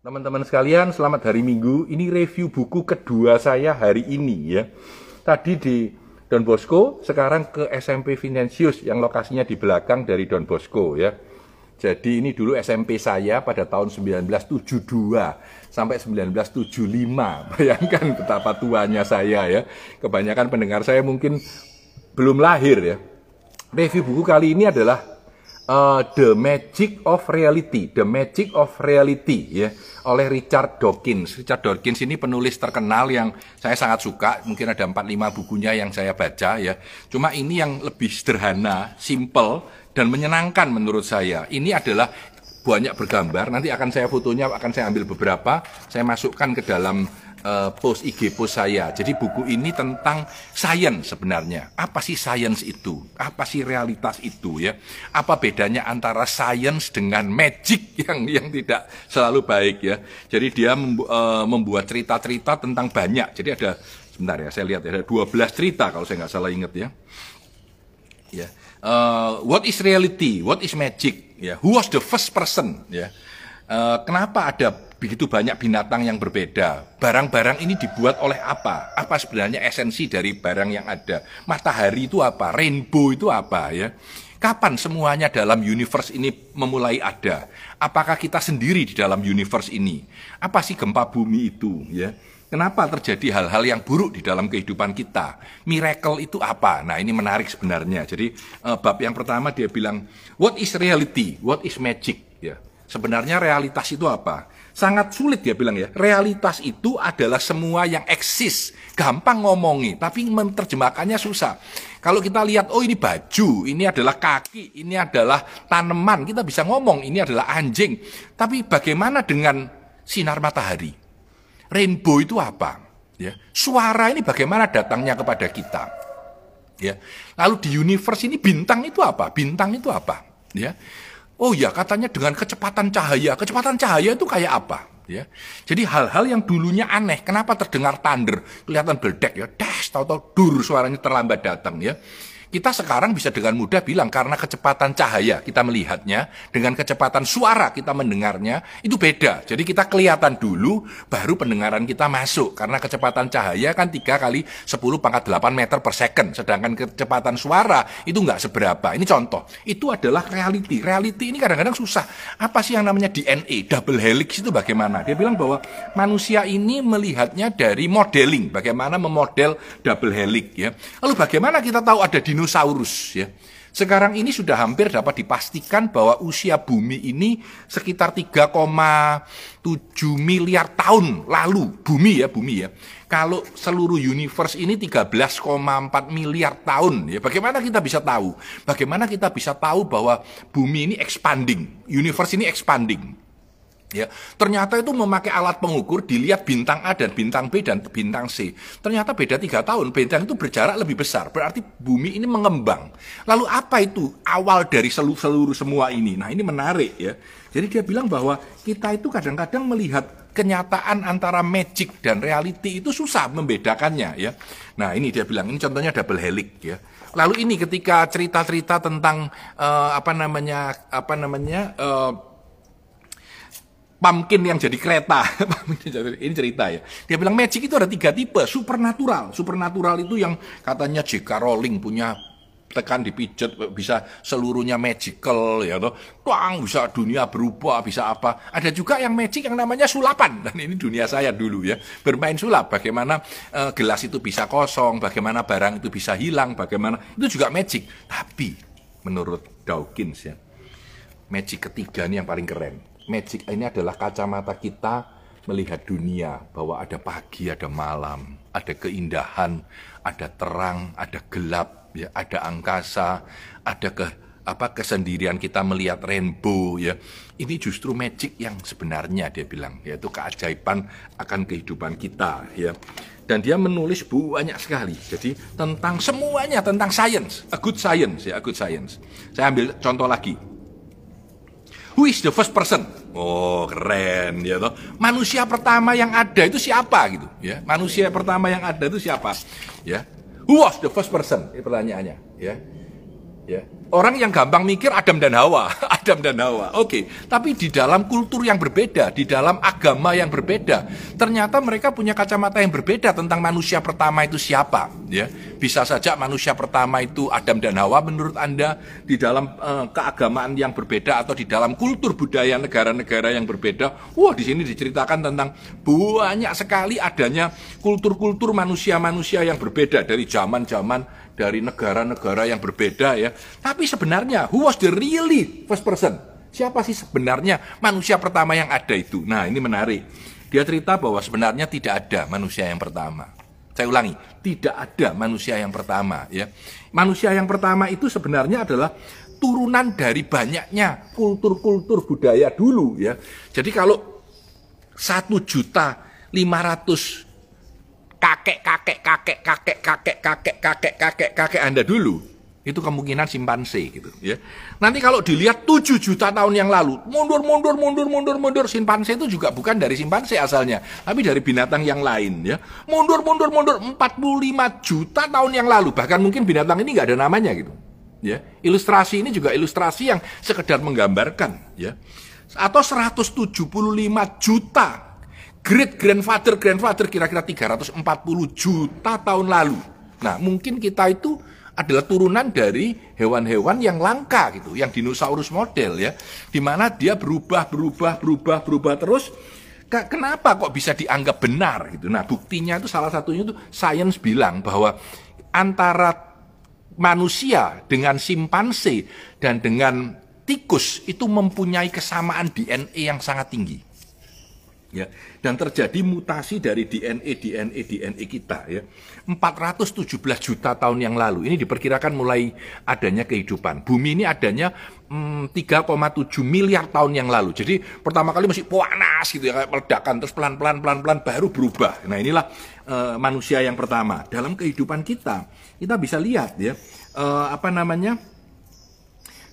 Teman-teman sekalian, selamat hari Minggu. Ini review buku kedua saya hari ini ya. Tadi di Don Bosco, sekarang ke SMP Financius yang lokasinya di belakang dari Don Bosco ya. Jadi ini dulu SMP saya pada tahun 1972 sampai 1975. Bayangkan betapa tuanya saya ya. Kebanyakan pendengar saya mungkin belum lahir ya. Review buku kali ini adalah uh, The Magic of Reality, The Magic of Reality ya oleh Richard Dawkins. Richard Dawkins ini penulis terkenal yang saya sangat suka, mungkin ada 4-5 bukunya yang saya baca ya. Cuma ini yang lebih sederhana, simple dan menyenangkan menurut saya. Ini adalah banyak bergambar, nanti akan saya fotonya akan saya ambil beberapa, saya masukkan ke dalam uh, post IG post saya. Jadi buku ini tentang sains sebenarnya. Apa sih sains itu? Apa sih realitas itu ya? Apa bedanya antara sains dengan magic yang yang tidak selalu baik ya? Jadi dia membu uh, membuat cerita-cerita tentang banyak. Jadi ada sebentar ya, saya lihat ya, ada 12 cerita kalau saya nggak salah ingat ya. Ya. Uh, what is reality? What is magic? Ya. Who was the first person? Ya. Uh, kenapa ada begitu banyak binatang yang berbeda. Barang-barang ini dibuat oleh apa? Apa sebenarnya esensi dari barang yang ada? Matahari itu apa? Rainbow itu apa ya? Kapan semuanya dalam universe ini memulai ada? Apakah kita sendiri di dalam universe ini? Apa sih gempa bumi itu ya? Kenapa terjadi hal-hal yang buruk di dalam kehidupan kita? Miracle itu apa? Nah, ini menarik sebenarnya. Jadi, uh, bab yang pertama dia bilang, what is reality? What is magic? Ya. Sebenarnya realitas itu apa? Sangat sulit dia bilang ya. Realitas itu adalah semua yang eksis. Gampang ngomongi, tapi menerjemahkannya susah. Kalau kita lihat, oh ini baju, ini adalah kaki, ini adalah tanaman, kita bisa ngomong, ini adalah anjing. Tapi bagaimana dengan sinar matahari? Rainbow itu apa? Ya, suara ini bagaimana datangnya kepada kita? Ya, lalu di universe ini bintang itu apa? Bintang itu apa? Ya, Oh ya, katanya dengan kecepatan cahaya. Kecepatan cahaya itu kayak apa? Ya. Jadi hal-hal yang dulunya aneh, kenapa terdengar thunder, kelihatan beldek ya, dash, tahu-tahu dur suaranya terlambat datang ya. Kita sekarang bisa dengan mudah bilang karena kecepatan cahaya kita melihatnya, dengan kecepatan suara kita mendengarnya, itu beda. Jadi kita kelihatan dulu, baru pendengaran kita masuk. Karena kecepatan cahaya kan 3 kali 10 pangkat 8 meter per second. Sedangkan kecepatan suara itu nggak seberapa. Ini contoh. Itu adalah reality. Reality ini kadang-kadang susah. Apa sih yang namanya DNA? Double helix itu bagaimana? Dia bilang bahwa manusia ini melihatnya dari modeling. Bagaimana memodel double helix ya. Lalu bagaimana kita tahu ada dinosaurus dinosaurus ya. Sekarang ini sudah hampir dapat dipastikan bahwa usia bumi ini sekitar 3,7 miliar tahun lalu. Bumi ya, bumi ya. Kalau seluruh universe ini 13,4 miliar tahun ya. Bagaimana kita bisa tahu? Bagaimana kita bisa tahu bahwa bumi ini expanding, universe ini expanding? Ya, ternyata itu memakai alat pengukur dilihat bintang A dan bintang B dan bintang C. Ternyata beda tiga tahun, bintang itu berjarak lebih besar. Berarti bumi ini mengembang. Lalu apa itu awal dari seluruh, seluruh semua ini? Nah ini menarik ya. Jadi dia bilang bahwa kita itu kadang-kadang melihat kenyataan antara magic dan reality itu susah membedakannya ya. Nah ini dia bilang ini contohnya double helix ya. Lalu ini ketika cerita-cerita tentang uh, apa namanya apa namanya uh, pumpkin yang jadi kereta. ini cerita ya. Dia bilang magic itu ada tiga tipe. Supernatural. Supernatural itu yang katanya J.K. Rowling punya tekan dipijat bisa seluruhnya magical ya toh tuang bisa dunia berubah bisa apa ada juga yang magic yang namanya sulapan dan ini dunia saya dulu ya bermain sulap bagaimana uh, gelas itu bisa kosong bagaimana barang itu bisa hilang bagaimana itu juga magic tapi menurut Dawkins ya magic ketiga ini yang paling keren magic ini adalah kacamata kita melihat dunia bahwa ada pagi, ada malam, ada keindahan, ada terang, ada gelap, ya, ada angkasa, ada ke apa kesendirian kita melihat rainbow ya. Ini justru magic yang sebenarnya dia bilang yaitu keajaiban akan kehidupan kita ya. Dan dia menulis banyak sekali. Jadi tentang semuanya tentang science, a good science ya, a good science. Saya ambil contoh lagi Who is the first person? Oh, keren ya toh. Manusia pertama yang ada itu siapa gitu, ya. Manusia pertama yang ada itu siapa? Ya. Who was the first person? Ini pertanyaannya, ya. Ya. Orang yang gampang mikir Adam dan Hawa, Adam dan Hawa. Oke, okay. tapi di dalam kultur yang berbeda, di dalam agama yang berbeda, ternyata mereka punya kacamata yang berbeda tentang manusia pertama itu siapa, ya. Bisa saja manusia pertama itu Adam dan Hawa menurut Anda di dalam uh, keagamaan yang berbeda atau di dalam kultur budaya negara-negara yang berbeda. Wah, di sini diceritakan tentang banyak sekali adanya kultur-kultur manusia-manusia yang berbeda dari zaman-zaman dari negara-negara yang berbeda ya. Tapi sebenarnya who was the really first person? Siapa sih sebenarnya manusia pertama yang ada itu? Nah, ini menarik. Dia cerita bahwa sebenarnya tidak ada manusia yang pertama. Saya ulangi, tidak ada manusia yang pertama ya. Manusia yang pertama itu sebenarnya adalah turunan dari banyaknya kultur-kultur budaya dulu ya. Jadi kalau satu juta lima ratus kakek kakek kakek kakek kakek kakek kakek kakek kakek Anda dulu itu kemungkinan simpanse gitu ya. Nanti kalau dilihat 7 juta tahun yang lalu, mundur mundur mundur mundur mundur simpanse itu juga bukan dari simpanse asalnya, tapi dari binatang yang lain ya. Mundur mundur mundur 45 juta tahun yang lalu, bahkan mungkin binatang ini nggak ada namanya gitu. Ya. Ilustrasi ini juga ilustrasi yang sekedar menggambarkan ya. Atau 175 juta great grandfather grandfather kira-kira 340 juta tahun lalu. Nah, mungkin kita itu adalah turunan dari hewan-hewan yang langka gitu, yang dinosaurus model ya, di mana dia berubah, berubah, berubah, berubah terus. Kenapa kok bisa dianggap benar gitu? Nah, buktinya itu salah satunya itu sains bilang bahwa antara manusia dengan simpanse dan dengan tikus itu mempunyai kesamaan DNA yang sangat tinggi ya. Dan terjadi mutasi dari DNA DNA DNA kita ya. 417 juta tahun yang lalu. Ini diperkirakan mulai adanya kehidupan. Bumi ini adanya hmm, 3,7 miliar tahun yang lalu. Jadi pertama kali masih panas gitu ya kayak meledakan. Terus pelan pelan pelan pelan baru berubah. Nah inilah uh, manusia yang pertama. Dalam kehidupan kita kita bisa lihat ya uh, apa namanya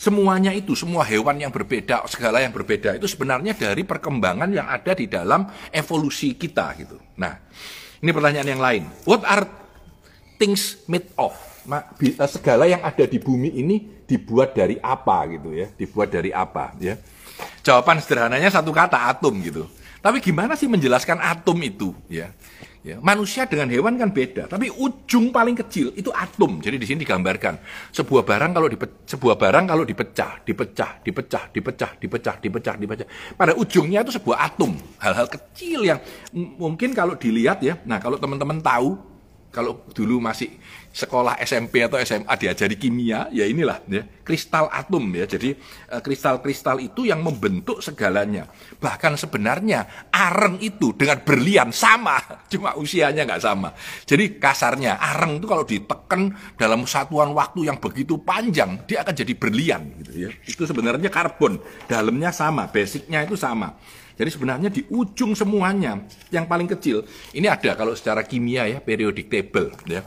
Semuanya itu, semua hewan yang berbeda, segala yang berbeda itu sebenarnya dari perkembangan yang ada di dalam evolusi kita gitu. Nah, ini pertanyaan yang lain. What are things made of? Eh, segala yang ada di bumi ini dibuat dari apa gitu ya? Dibuat dari apa ya? Jawaban sederhananya satu kata atom gitu. Tapi gimana sih menjelaskan atom itu ya? Ya, manusia dengan hewan kan beda, tapi ujung paling kecil itu atom. Jadi di sini digambarkan sebuah barang kalau dipe, sebuah barang kalau dipecah, dipecah, dipecah, dipecah, dipecah, dipecah, dipecah. Pada ujungnya itu sebuah atom, hal-hal kecil yang mungkin kalau dilihat ya. Nah, kalau teman-teman tahu kalau dulu masih sekolah SMP atau SMA diajari kimia, ya inilah ya, kristal atom ya. Jadi eh, kristal-kristal itu yang membentuk segalanya. Bahkan sebenarnya areng itu dengan berlian sama, cuma usianya nggak sama. Jadi kasarnya areng itu kalau ditekan dalam satuan waktu yang begitu panjang, dia akan jadi berlian gitu ya. Itu sebenarnya karbon, dalamnya sama, basicnya itu sama. Jadi sebenarnya di ujung semuanya yang paling kecil ini ada kalau secara kimia ya periodic table ya.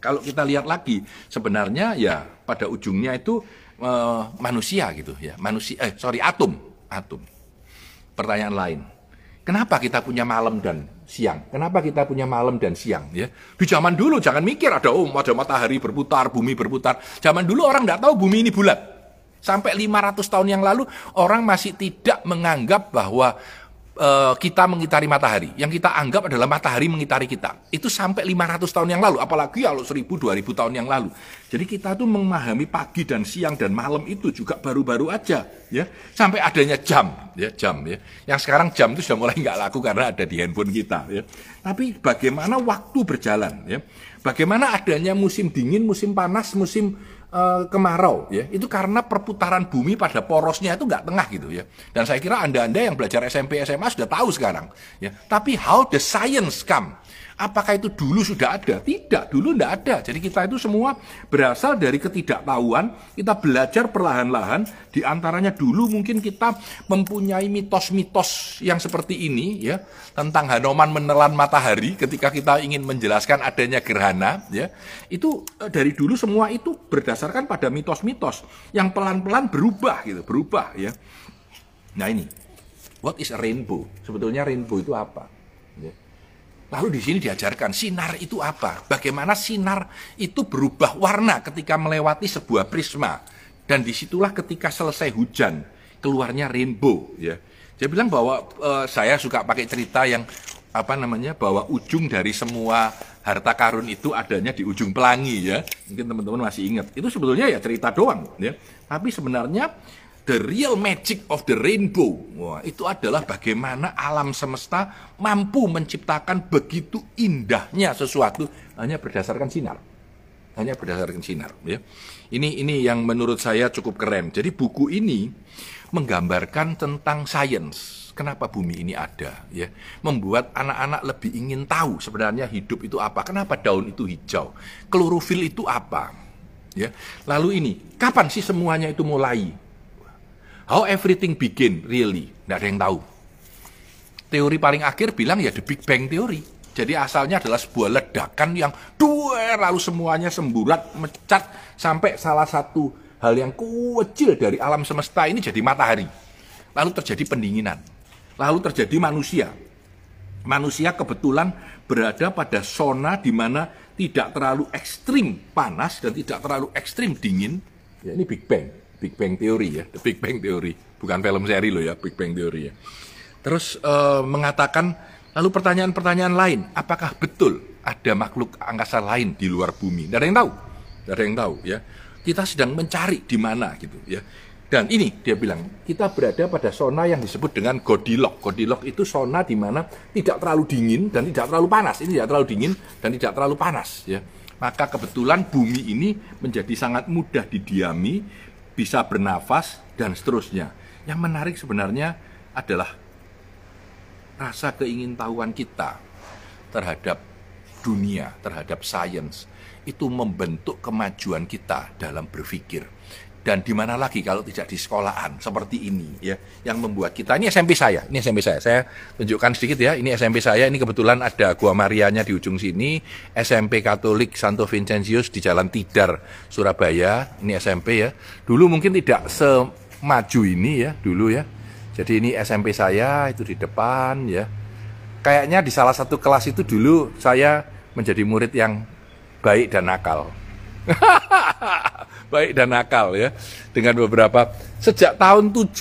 Kalau kita lihat lagi sebenarnya ya pada ujungnya itu e, manusia gitu ya manusia eh sorry atom atom. Pertanyaan lain kenapa kita punya malam dan siang? Kenapa kita punya malam dan siang ya? Di zaman dulu jangan mikir ada oh ada matahari berputar bumi berputar. Zaman dulu orang tidak tahu bumi ini bulat sampai 500 tahun yang lalu orang masih tidak menganggap bahwa uh, kita mengitari matahari. Yang kita anggap adalah matahari mengitari kita. Itu sampai 500 tahun yang lalu, apalagi kalau 1000 2000 tahun yang lalu. Jadi kita tuh memahami pagi dan siang dan malam itu juga baru-baru aja, ya. Sampai adanya jam, ya, jam ya. Yang sekarang jam itu sudah mulai nggak laku karena ada di handphone kita, ya. Tapi bagaimana waktu berjalan, ya. Bagaimana adanya musim dingin, musim panas, musim uh, kemarau ya. Itu karena perputaran bumi pada porosnya itu nggak tengah gitu ya. Dan saya kira anda anda yang belajar SMP SMA sudah tahu sekarang ya. Tapi how the science come Apakah itu dulu sudah ada? Tidak, dulu tidak ada. Jadi kita itu semua berasal dari ketidaktahuan. Kita belajar perlahan-lahan. Di antaranya dulu mungkin kita mempunyai mitos-mitos yang seperti ini ya tentang Hanoman menelan matahari ketika kita ingin menjelaskan adanya gerhana ya. Itu eh, dari dulu semua itu berdasarkan pada mitos-mitos yang pelan-pelan berubah gitu, berubah ya. Nah ini, what is a rainbow? Sebetulnya rainbow itu apa? Ya Lalu di sini diajarkan sinar itu apa? Bagaimana sinar itu berubah warna ketika melewati sebuah prisma. Dan di situlah ketika selesai hujan, keluarnya rainbow. Ya. Dia bilang bahwa uh, saya suka pakai cerita yang apa namanya bahwa ujung dari semua harta karun itu adanya di ujung pelangi ya. Mungkin teman-teman masih ingat. Itu sebetulnya ya cerita doang ya. Tapi sebenarnya the real magic of the rainbow. Wah, itu adalah bagaimana alam semesta mampu menciptakan begitu indahnya sesuatu hanya berdasarkan sinar. Hanya berdasarkan sinar ya. Ini ini yang menurut saya cukup keren. Jadi buku ini menggambarkan tentang sains kenapa bumi ini ada ya membuat anak-anak lebih ingin tahu sebenarnya hidup itu apa kenapa daun itu hijau klorofil itu apa ya lalu ini kapan sih semuanya itu mulai how everything begin really? Tidak ada yang tahu. Teori paling akhir bilang ya the big bang teori jadi asalnya adalah sebuah ledakan yang dua lalu semuanya semburat mecat sampai salah satu hal yang kecil dari alam semesta ini jadi matahari. Lalu terjadi pendinginan. Lalu terjadi manusia. Manusia kebetulan berada pada zona di mana tidak terlalu ekstrim panas dan tidak terlalu ekstrim dingin. Ya, ini Big Bang, Big Bang teori ya, The Big Bang teori, bukan film seri loh ya, Big Bang teori ya. Terus uh, mengatakan lalu pertanyaan-pertanyaan lain, apakah betul ada makhluk angkasa lain di luar bumi? Tidak ada yang tahu, tidak ada yang tahu ya. Kita sedang mencari di mana gitu ya. Dan ini dia bilang, kita berada pada zona yang disebut dengan Goldilocks. Goldilocks itu zona di mana tidak terlalu dingin dan tidak terlalu panas. Ini tidak terlalu dingin dan tidak terlalu panas. Ya. Maka kebetulan bumi ini menjadi sangat mudah didiami, bisa bernafas, dan seterusnya. Yang menarik sebenarnya adalah rasa keingintahuan kita terhadap dunia, terhadap sains, itu membentuk kemajuan kita dalam berpikir dan di mana lagi kalau tidak di sekolahan? Seperti ini ya yang membuat kita. Ini SMP saya ini SMP saya. Saya tunjukkan sedikit ya ini SMP saya. Ini kebetulan ada gua Marianya di ujung sini SMP Katolik Santo Vincentius di Jalan Tidar Surabaya. Ini SMP ya. Dulu mungkin tidak semaju ini ya dulu ya. Jadi ini SMP saya itu di depan ya. Kayaknya di salah satu kelas itu dulu saya menjadi murid yang baik dan nakal baik dan nakal ya. Dengan beberapa sejak tahun 75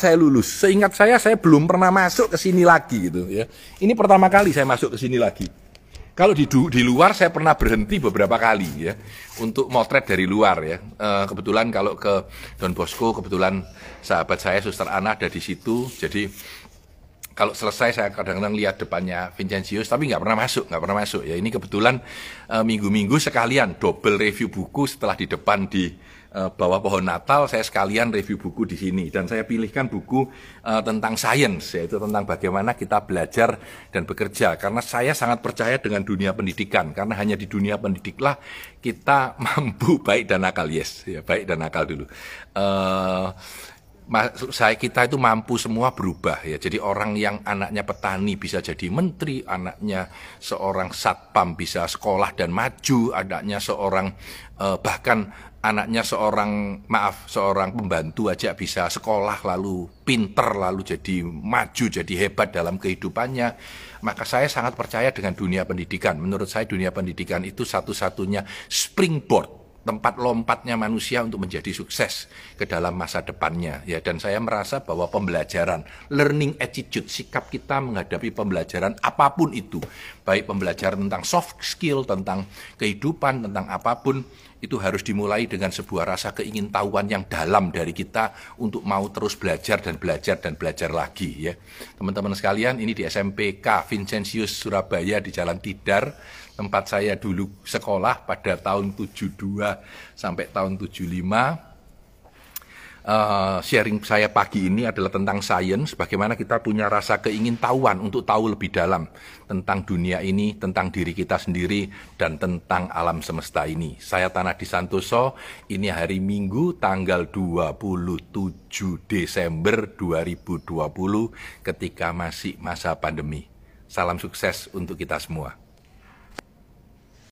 saya lulus. Seingat saya saya belum pernah masuk ke sini lagi gitu ya. Ini pertama kali saya masuk ke sini lagi. Kalau di di luar saya pernah berhenti beberapa kali ya untuk motret dari luar ya. E, kebetulan kalau ke Don Bosco kebetulan sahabat saya Suster Ana ada di situ. Jadi kalau selesai saya kadang-kadang lihat depannya Vincentius tapi nggak pernah masuk nggak pernah masuk. Ya ini kebetulan eh, minggu-minggu sekalian double review buku setelah di depan di uh, bawah pohon Natal saya sekalian review buku di sini. Dan saya pilihkan buku uh, tentang sains yaitu tentang bagaimana kita belajar dan bekerja. Karena saya sangat percaya dengan dunia pendidikan. Karena hanya di dunia pendidiklah kita mampu baik dan nakal yes. Ya baik dan nakal dulu. Uh, saya kita itu mampu semua berubah ya. Jadi orang yang anaknya petani bisa jadi menteri, anaknya seorang satpam bisa sekolah dan maju, anaknya seorang eh, bahkan anaknya seorang maaf seorang pembantu aja bisa sekolah lalu pinter lalu jadi maju jadi hebat dalam kehidupannya. Maka saya sangat percaya dengan dunia pendidikan. Menurut saya dunia pendidikan itu satu-satunya springboard tempat lompatnya manusia untuk menjadi sukses ke dalam masa depannya. Ya dan saya merasa bahwa pembelajaran learning attitude sikap kita menghadapi pembelajaran apa pun itu baik pembelajaran tentang soft skill tentang kehidupan tentang apa pun itu harus dimulai dengan sebuah rasa keingintahuan yang dalam dari kita untuk mau terus belajar dan belajar dan belajar lagi ya. Teman-teman sekalian ini di SMPK Vincentius Surabaya di Jalan Tidar tempat saya dulu sekolah pada tahun 72 sampai tahun 75 Uh, sharing saya pagi ini adalah tentang sains, bagaimana kita punya rasa keingintahuan untuk tahu lebih dalam tentang dunia ini, tentang diri kita sendiri, dan tentang alam semesta ini. Saya Tanah di Santoso, ini hari Minggu tanggal 27 Desember 2020 ketika masih masa pandemi. Salam sukses untuk kita semua.